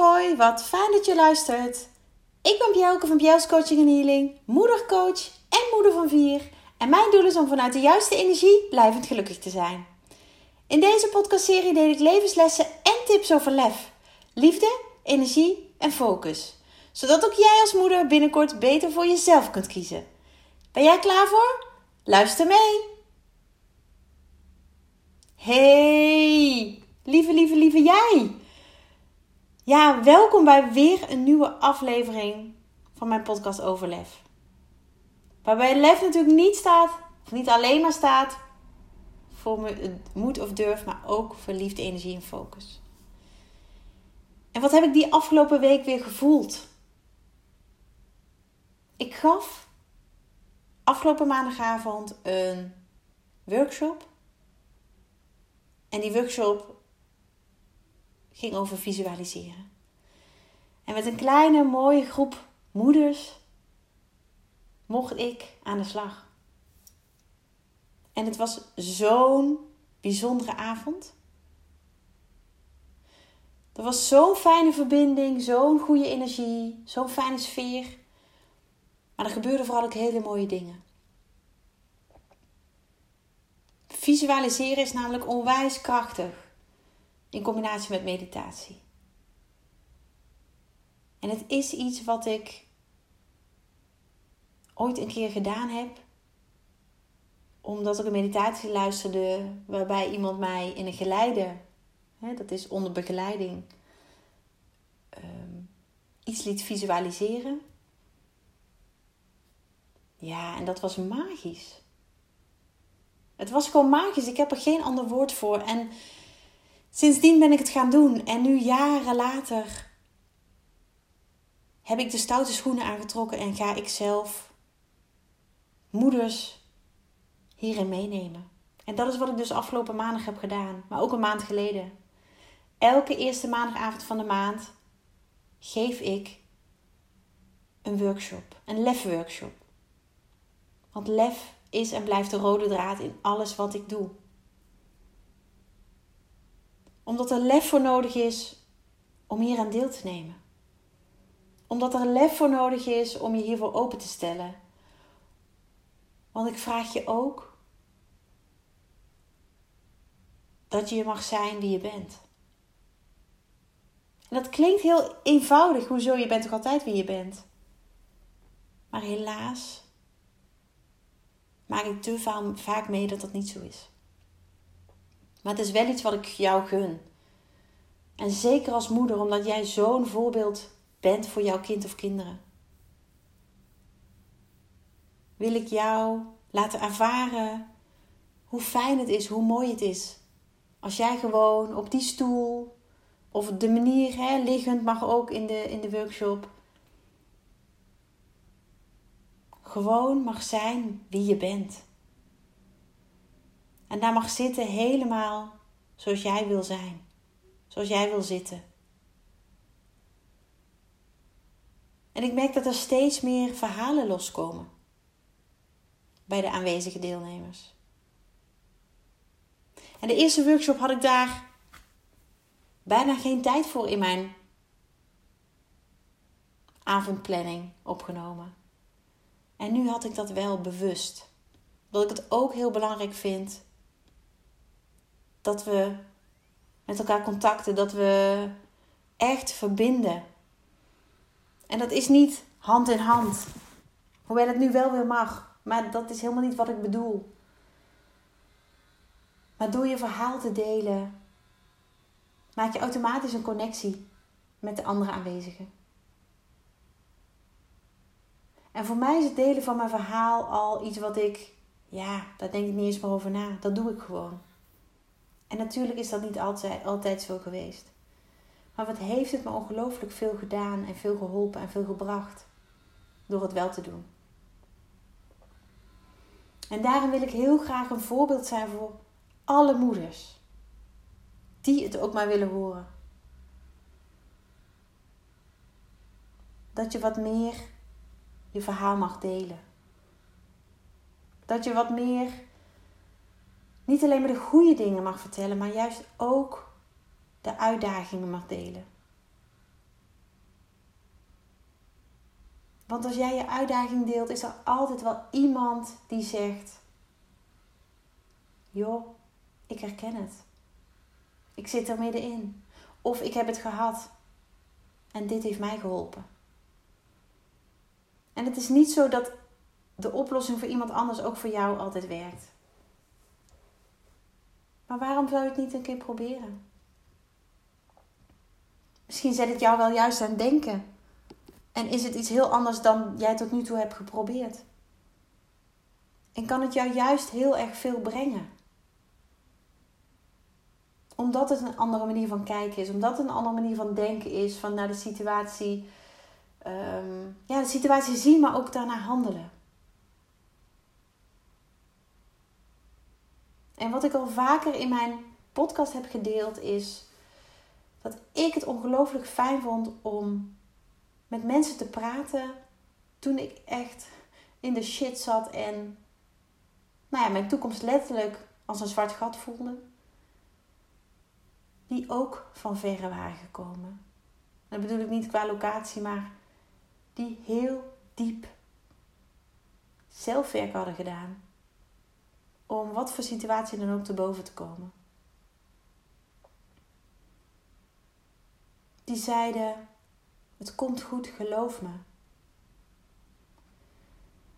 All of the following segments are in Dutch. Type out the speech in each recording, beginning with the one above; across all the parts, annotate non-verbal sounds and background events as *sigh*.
hoi, wat fijn dat je luistert. Ik ben Bjelke van Bjels Coaching en Healing, moedercoach en moeder van vier. En mijn doel is om vanuit de juiste energie blijvend gelukkig te zijn. In deze podcastserie deel ik levenslessen en tips over lef, liefde, energie en focus. Zodat ook jij als moeder binnenkort beter voor jezelf kunt kiezen. Ben jij klaar voor? Luister mee! Hey, lieve, lieve, lieve jij! Ja, welkom bij weer een nieuwe aflevering van mijn podcast over lef. Waarbij lef natuurlijk niet staat, of niet alleen maar staat voor moed of durf, maar ook voor liefde, energie en focus. En wat heb ik die afgelopen week weer gevoeld? Ik gaf afgelopen maandagavond een workshop. En die workshop ging over visualiseren. En met een kleine mooie groep moeders mocht ik aan de slag. En het was zo'n bijzondere avond. Er was zo'n fijne verbinding, zo'n goede energie, zo'n fijne sfeer. Maar er gebeurden vooral ook hele mooie dingen. Visualiseren is namelijk onwijs krachtig in combinatie met meditatie. En het is iets wat ik ooit een keer gedaan heb, omdat ik een meditatie luisterde waarbij iemand mij in een geleide, hè, dat is onder begeleiding, ehm, iets liet visualiseren. Ja, en dat was magisch. Het was gewoon magisch. Ik heb er geen ander woord voor. En Sindsdien ben ik het gaan doen en nu jaren later heb ik de stoute schoenen aangetrokken en ga ik zelf moeders hierin meenemen. En dat is wat ik dus afgelopen maandag heb gedaan, maar ook een maand geleden. Elke eerste maandagavond van de maand geef ik een workshop, een lef-workshop. Want lef is en blijft de rode draad in alles wat ik doe omdat er lef voor nodig is om hier aan deel te nemen. Omdat er lef voor nodig is om je hiervoor open te stellen. Want ik vraag je ook dat je mag zijn wie je bent. En dat klinkt heel eenvoudig. Hoezo? Je bent toch altijd wie je bent? Maar helaas maak ik te vaak mee dat dat niet zo is. Maar het is wel iets wat ik jou gun. En zeker als moeder, omdat jij zo'n voorbeeld bent voor jouw kind of kinderen. Wil ik jou laten ervaren hoe fijn het is, hoe mooi het is. Als jij gewoon op die stoel, of de manier, liggend mag ook in de, in de workshop, gewoon mag zijn wie je bent. En daar mag zitten helemaal zoals jij wil zijn. Zoals jij wil zitten. En ik merk dat er steeds meer verhalen loskomen bij de aanwezige deelnemers. En de eerste workshop had ik daar bijna geen tijd voor in mijn avondplanning opgenomen. En nu had ik dat wel bewust. Omdat ik het ook heel belangrijk vind dat we met elkaar contacten, dat we echt verbinden. En dat is niet hand in hand. Hoewel het nu wel weer mag. Maar dat is helemaal niet wat ik bedoel. Maar door je verhaal te delen, maak je automatisch een connectie met de andere aanwezigen. En voor mij is het delen van mijn verhaal al iets wat ik, ja, daar denk ik niet eens meer over na. Dat doe ik gewoon. En natuurlijk is dat niet altijd, altijd zo geweest. Maar wat heeft het me ongelooflijk veel gedaan en veel geholpen en veel gebracht door het wel te doen. En daarom wil ik heel graag een voorbeeld zijn voor alle moeders die het ook maar willen horen. Dat je wat meer je verhaal mag delen. Dat je wat meer niet alleen maar de goede dingen mag vertellen, maar juist ook de uitdagingen mag delen. Want als jij je uitdaging deelt, is er altijd wel iemand die zegt: Joh, ik herken het. Ik zit er middenin. Of ik heb het gehad. En dit heeft mij geholpen. En het is niet zo dat de oplossing voor iemand anders ook voor jou altijd werkt. Maar waarom zou je het niet een keer proberen? Misschien zet het jou wel juist aan denken. En is het iets heel anders dan jij tot nu toe hebt geprobeerd? En kan het jou juist heel erg veel brengen? Omdat het een andere manier van kijken is, omdat het een andere manier van denken is, van naar de situatie, um, ja, de situatie zien, maar ook daarna handelen. En wat ik al vaker in mijn podcast heb gedeeld is dat ik het ongelooflijk fijn vond om met mensen te praten toen ik echt in de shit zat en nou ja, mijn toekomst letterlijk als een zwart gat voelde. Die ook van verre waren gekomen. Dat bedoel ik niet qua locatie, maar die heel diep zelfwerk hadden gedaan. Om wat voor situatie dan ook te boven te komen. Die zeiden: Het komt goed, geloof me.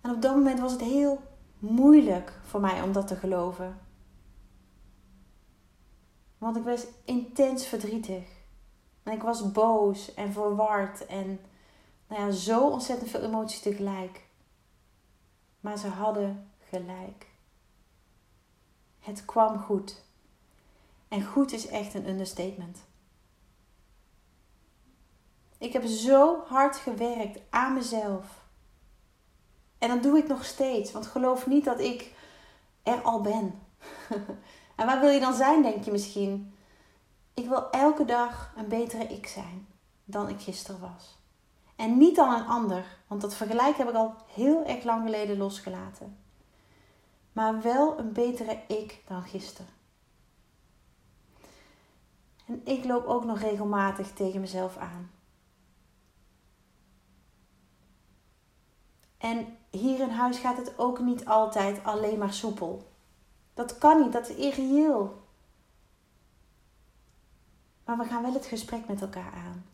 En op dat moment was het heel moeilijk voor mij om dat te geloven. Want ik was intens verdrietig. En ik was boos en verward en nou ja, zo ontzettend veel emoties tegelijk. Maar ze hadden gelijk. Het kwam goed. En goed is echt een understatement. Ik heb zo hard gewerkt aan mezelf. En dat doe ik nog steeds. Want geloof niet dat ik er al ben. *laughs* en waar wil je dan zijn, denk je misschien? Ik wil elke dag een betere ik zijn dan ik gisteren was. En niet dan een ander, want dat vergelijk heb ik al heel erg lang geleden losgelaten. Maar wel een betere ik dan gisteren. En ik loop ook nog regelmatig tegen mezelf aan. En hier in huis gaat het ook niet altijd alleen maar soepel. Dat kan niet, dat is irreëel. Maar we gaan wel het gesprek met elkaar aan.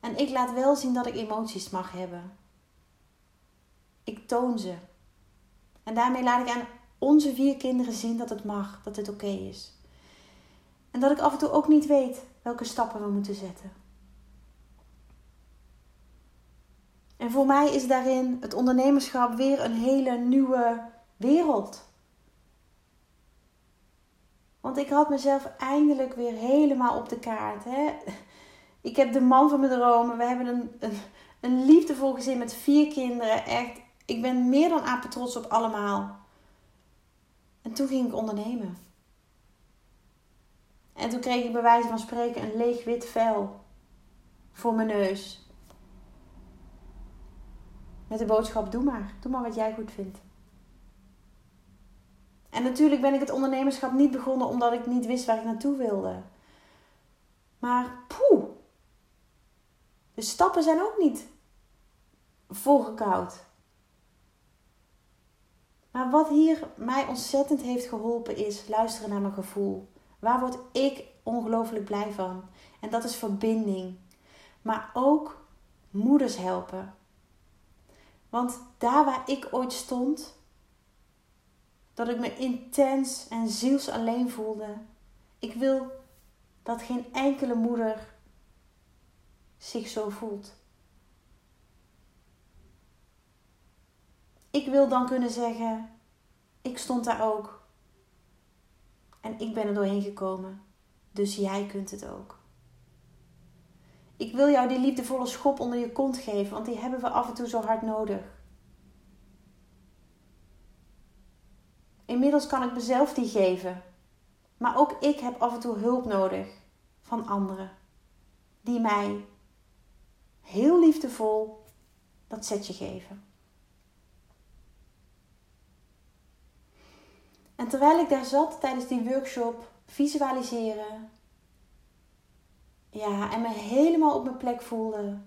En ik laat wel zien dat ik emoties mag hebben. Ik toon ze. En daarmee laat ik aan onze vier kinderen zien dat het mag, dat het oké is. En dat ik af en toe ook niet weet welke stappen we moeten zetten. En voor mij is daarin het ondernemerschap weer een hele nieuwe wereld. Want ik had mezelf eindelijk weer helemaal op de kaart. Hè? Ik heb de man van mijn dromen. We hebben een, een, een liefdevol gezin met vier kinderen. Echt, ik ben meer dan apen trots op allemaal. En toen ging ik ondernemen. En toen kreeg ik bij wijze van spreken een leeg wit vel voor mijn neus. Met de boodschap: doe maar. Doe maar wat jij goed vindt. En natuurlijk ben ik het ondernemerschap niet begonnen omdat ik niet wist waar ik naartoe wilde. Maar poeh. De stappen zijn ook niet volgekoud. Maar wat hier mij ontzettend heeft geholpen is luisteren naar mijn gevoel. Waar word ik ongelooflijk blij van? En dat is verbinding. Maar ook moeders helpen. Want daar waar ik ooit stond, dat ik me intens en ziels alleen voelde, ik wil dat geen enkele moeder zich zo voelt. Ik wil dan kunnen zeggen: ik stond daar ook. En ik ben er doorheen gekomen. Dus jij kunt het ook. Ik wil jou die liefdevolle schop onder je kont geven, want die hebben we af en toe zo hard nodig. Inmiddels kan ik mezelf die geven, maar ook ik heb af en toe hulp nodig van anderen die mij heel liefdevol dat setje geven. En terwijl ik daar zat tijdens die workshop, visualiseren, ja, en me helemaal op mijn plek voelde,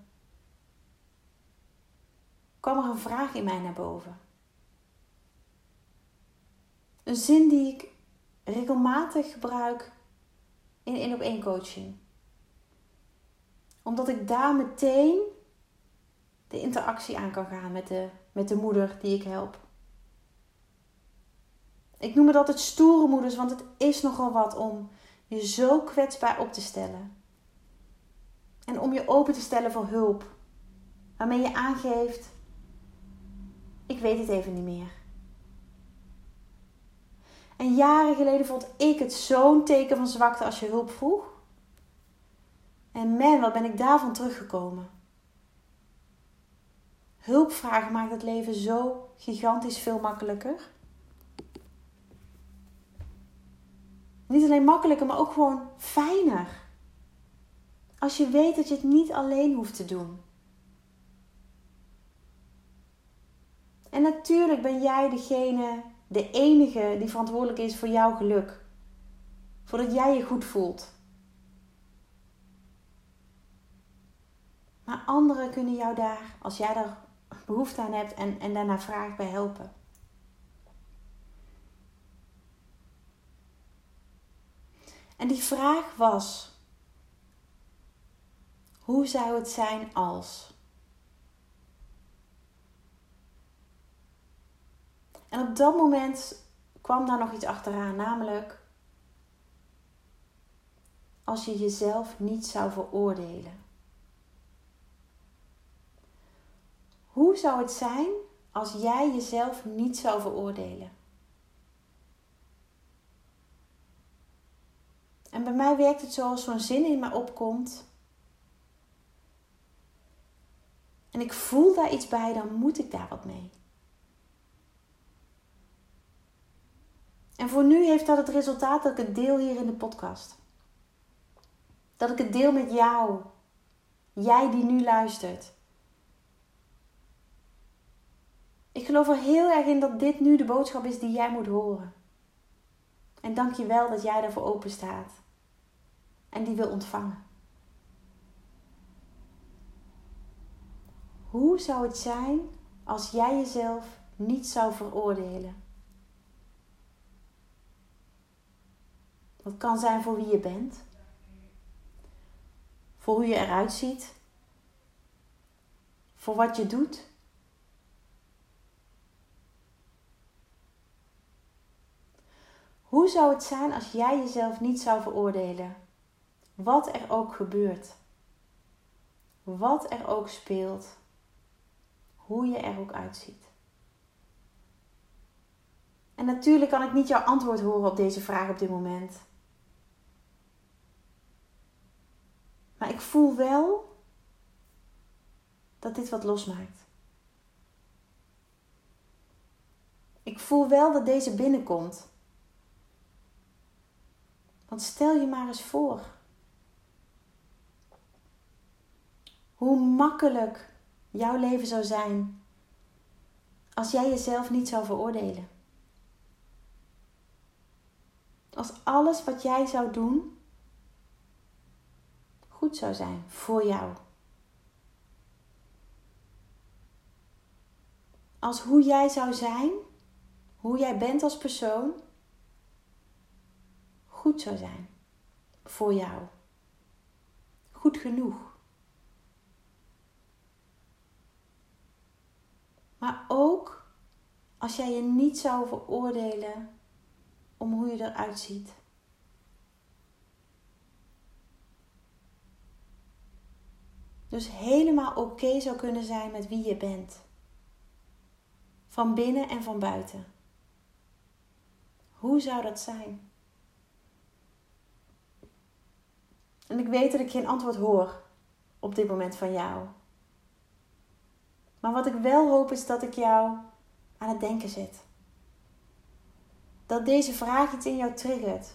kwam er een vraag in mij naar boven. Een zin die ik regelmatig gebruik in één op één coaching. Omdat ik daar meteen de interactie aan kan gaan met de, met de moeder die ik help. Ik noem het altijd stoere moeders, want het is nogal wat om je zo kwetsbaar op te stellen. En om je open te stellen voor hulp. Waarmee je aangeeft: ik weet het even niet meer. En jaren geleden vond ik het zo'n teken van zwakte als je hulp vroeg. En man, wat ben ik daarvan teruggekomen. Hulpvragen maakt het leven zo gigantisch veel makkelijker. Niet alleen makkelijker, maar ook gewoon fijner. Als je weet dat je het niet alleen hoeft te doen. En natuurlijk ben jij degene, de enige die verantwoordelijk is voor jouw geluk. Voordat jij je goed voelt. Maar anderen kunnen jou daar, als jij daar behoefte aan hebt en, en daarna vraagt, bij helpen. En die vraag was: hoe zou het zijn als? En op dat moment kwam daar nog iets achteraan, namelijk als je jezelf niet zou veroordelen. Hoe zou het zijn als jij jezelf niet zou veroordelen? En bij mij werkt het zoals zo'n zin in me opkomt. En ik voel daar iets bij, dan moet ik daar wat mee. En voor nu heeft dat het resultaat dat ik het deel hier in de podcast. Dat ik het deel met jou. Jij die nu luistert. Ik geloof er heel erg in dat dit nu de boodschap is die jij moet horen. En dank je wel dat jij daarvoor open staat. En die wil ontvangen. Hoe zou het zijn als jij jezelf niet zou veroordelen? Dat kan zijn voor wie je bent, voor hoe je eruit ziet, voor wat je doet. Hoe zou het zijn als jij jezelf niet zou veroordelen? Wat er ook gebeurt. Wat er ook speelt. Hoe je er ook uitziet. En natuurlijk kan ik niet jouw antwoord horen op deze vraag op dit moment. Maar ik voel wel dat dit wat losmaakt. Ik voel wel dat deze binnenkomt. Want stel je maar eens voor. Hoe makkelijk jouw leven zou zijn als jij jezelf niet zou veroordelen. Als alles wat jij zou doen goed zou zijn voor jou. Als hoe jij zou zijn, hoe jij bent als persoon, goed zou zijn voor jou. Goed genoeg. Maar ook als jij je niet zou veroordelen om hoe je eruit ziet. Dus helemaal oké zou kunnen zijn met wie je bent. Van binnen en van buiten. Hoe zou dat zijn? En ik weet dat ik geen antwoord hoor op dit moment van jou. Maar wat ik wel hoop is dat ik jou aan het denken zet. Dat deze vraag iets in jou triggert.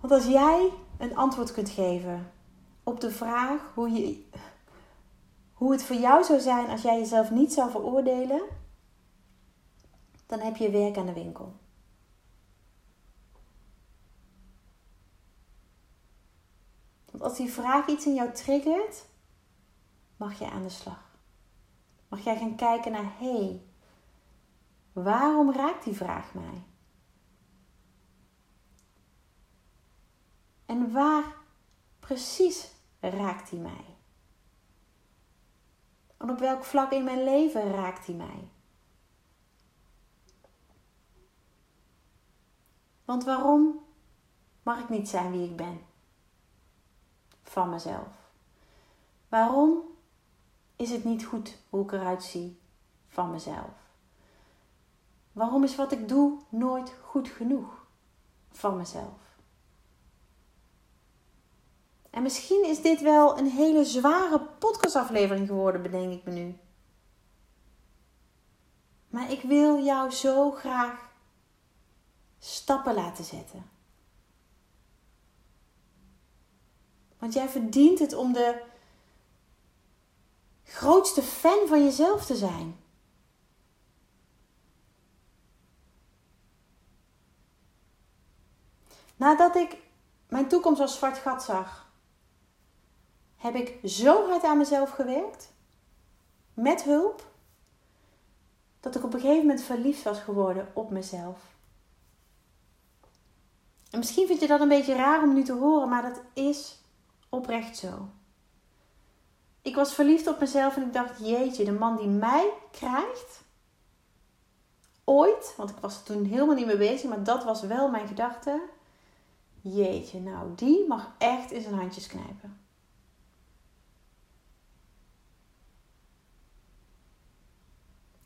Want als jij een antwoord kunt geven op de vraag hoe, je, hoe het voor jou zou zijn als jij jezelf niet zou veroordelen, dan heb je werk aan de winkel. Want als die vraag iets in jou triggert, mag je aan de slag. mag jij gaan kijken naar hé, hey, waarom raakt die vraag mij? En waar precies raakt die mij? En op welk vlak in mijn leven raakt die mij? Want waarom mag ik niet zijn wie ik ben? Van mezelf. Waarom is het niet goed hoe ik eruit zie van mezelf? Waarom is wat ik doe nooit goed genoeg van mezelf? En misschien is dit wel een hele zware podcastaflevering geworden, bedenk ik me nu. Maar ik wil jou zo graag stappen laten zetten. Want jij verdient het om de grootste fan van jezelf te zijn. Nadat ik mijn toekomst als zwart gat zag, heb ik zo hard aan mezelf gewerkt, met hulp, dat ik op een gegeven moment verliefd was geworden op mezelf. En misschien vind je dat een beetje raar om nu te horen, maar dat is oprecht zo. Ik was verliefd op mezelf en ik dacht: jeetje, de man die mij krijgt, ooit, want ik was er toen helemaal niet mee bezig, maar dat was wel mijn gedachte. Jeetje, nou, die mag echt in zijn handjes knijpen.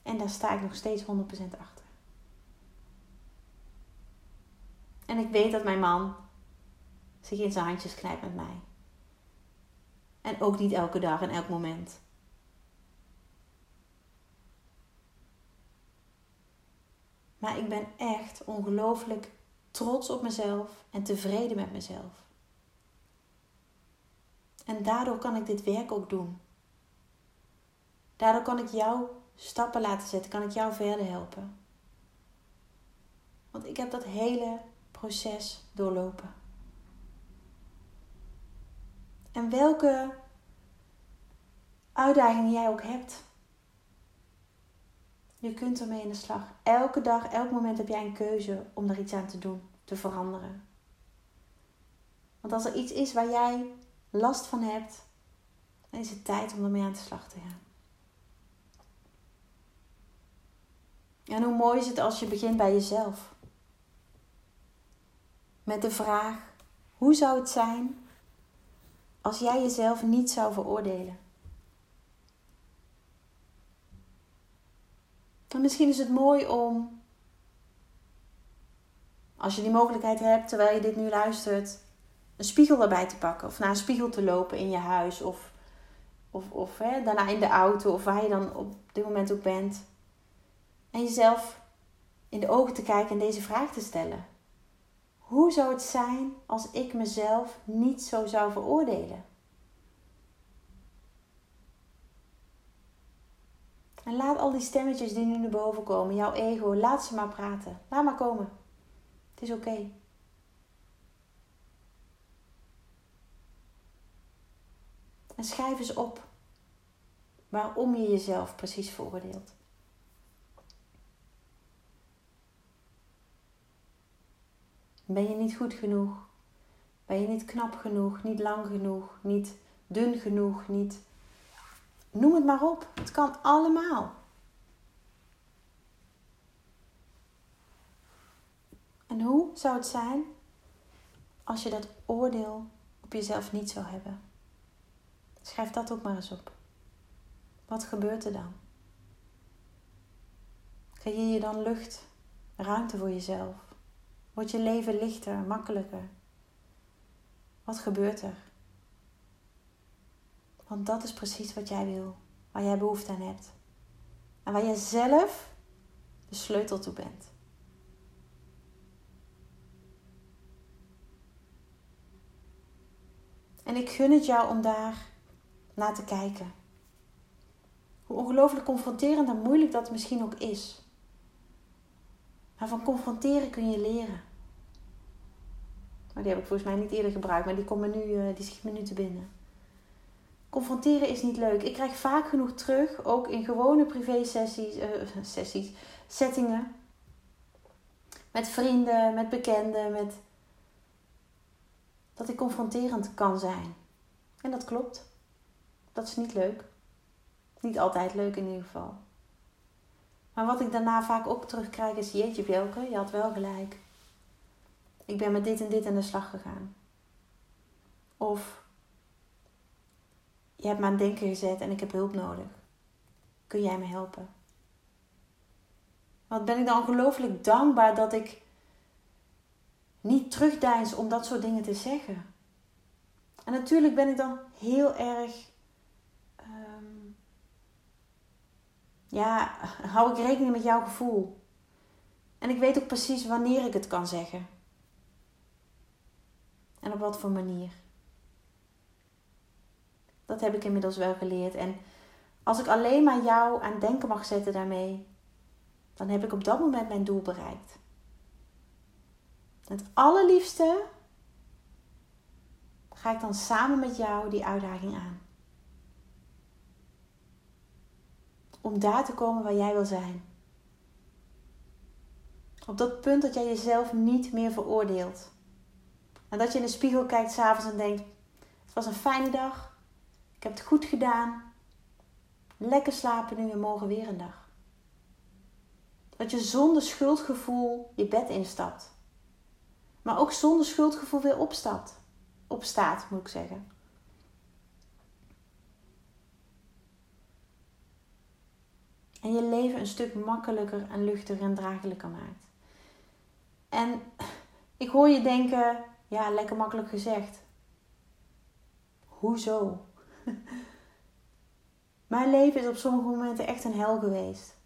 En daar sta ik nog steeds 100% achter. En ik weet dat mijn man zich in zijn handjes knijpt met mij. En ook niet elke dag en elk moment. Maar ik ben echt ongelooflijk trots op mezelf en tevreden met mezelf. En daardoor kan ik dit werk ook doen. Daardoor kan ik jou stappen laten zetten, kan ik jou verder helpen. Want ik heb dat hele proces doorlopen. En welke uitdagingen jij ook hebt, je kunt ermee in de slag. Elke dag, elk moment heb jij een keuze om er iets aan te doen, te veranderen. Want als er iets is waar jij last van hebt, dan is het tijd om ermee aan de slag te gaan. En hoe mooi is het als je begint bij jezelf? Met de vraag: hoe zou het zijn als jij jezelf niet zou veroordelen? En misschien is het mooi om, als je die mogelijkheid hebt terwijl je dit nu luistert, een spiegel erbij te pakken. Of naar een spiegel te lopen in je huis. Of, of, of hè, daarna in de auto. Of waar je dan op dit moment ook bent. En jezelf in de ogen te kijken en deze vraag te stellen. Hoe zou het zijn als ik mezelf niet zo zou veroordelen? En laat al die stemmetjes die nu naar boven komen, jouw ego, laat ze maar praten. Laat maar komen. Het is oké. En schrijf eens op waarom je jezelf precies veroordeelt. Ben je niet goed genoeg? Ben je niet knap genoeg? Niet lang genoeg? Niet dun genoeg? Niet. Noem het maar op. Het kan allemaal. En hoe zou het zijn als je dat oordeel op jezelf niet zou hebben? Schrijf dat ook maar eens op. Wat gebeurt er dan? Creëer je dan lucht, ruimte voor jezelf? Wordt je leven lichter, makkelijker? Wat gebeurt er? Want dat is precies wat jij wil, waar jij behoefte aan hebt. En waar jij zelf de sleutel toe bent. En ik gun het jou om daar naar te kijken. Hoe ongelooflijk confronterend en moeilijk dat misschien ook is. Maar van confronteren kun je leren. Maar die heb ik volgens mij niet eerder gebruikt, maar die, komt me nu, uh, die schiet me nu te binnen. confronteren is niet leuk. Ik krijg vaak genoeg terug, ook in gewone privé-sessies, uh, sessies, settingen. Met vrienden, met bekenden, met... dat ik confronterend kan zijn. En dat klopt. Dat is niet leuk. Niet altijd leuk in ieder geval. Maar wat ik daarna vaak ook terugkrijg is: Jeetje, Bjelke, je had wel gelijk. Ik ben met dit en dit aan de slag gegaan. Of je hebt me aan het denken gezet en ik heb hulp nodig. Kun jij me helpen? Wat ben ik dan ongelooflijk dankbaar dat ik niet terugdeins om dat soort dingen te zeggen. En natuurlijk ben ik dan heel erg. Ja, *laughs* hou ik rekening met jouw gevoel. En ik weet ook precies wanneer ik het kan zeggen. En op wat voor manier. Dat heb ik inmiddels wel geleerd. En als ik alleen maar jou aan denken mag zetten daarmee, dan heb ik op dat moment mijn doel bereikt. Het allerliefste ga ik dan samen met jou die uitdaging aan. Om daar te komen waar jij wil zijn. Op dat punt dat jij jezelf niet meer veroordeelt. En dat je in de spiegel kijkt s'avonds en denkt: Het was een fijne dag. Ik heb het goed gedaan. Lekker slapen nu en morgen weer een dag. Dat je zonder schuldgevoel je bed instapt. Maar ook zonder schuldgevoel weer opstapt. Opstaat, moet ik zeggen. En je leven een stuk makkelijker en luchtiger en draaglijker maakt. En ik hoor je denken, ja, lekker makkelijk gezegd. Hoezo? *laughs* Mijn leven is op sommige momenten echt een hel geweest.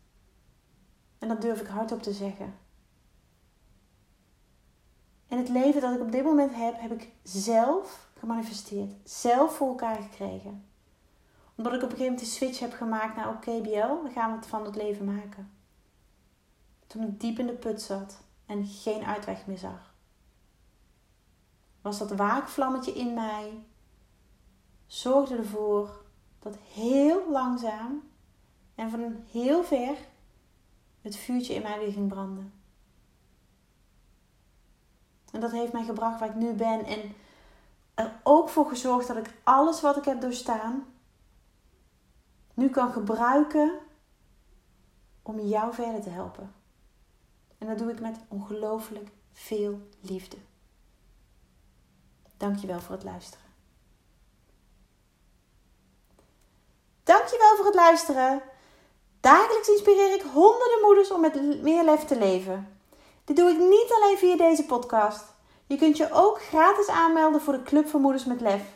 En dat durf ik hardop te zeggen. En het leven dat ik op dit moment heb, heb ik zelf gemanifesteerd. Zelf voor elkaar gekregen. Omdat ik op een gegeven moment de switch heb gemaakt naar oké BL, we gaan het van het leven maken. Toen ik diep in de put zat en geen uitweg meer zag. Was dat waakvlammetje in mij, zorgde ervoor dat heel langzaam en van heel ver het vuurtje in mij weer ging branden. En dat heeft mij gebracht waar ik nu ben. En er ook voor gezorgd dat ik alles wat ik heb doorstaan nu kan gebruiken om jou verder te helpen. En dat doe ik met ongelooflijk veel liefde. Dankjewel voor het luisteren. Dankjewel voor het luisteren. Dagelijks inspireer ik honderden moeders om met meer lef te leven. Dit doe ik niet alleen via deze podcast. Je kunt je ook gratis aanmelden voor de Club van Moeders met Lef.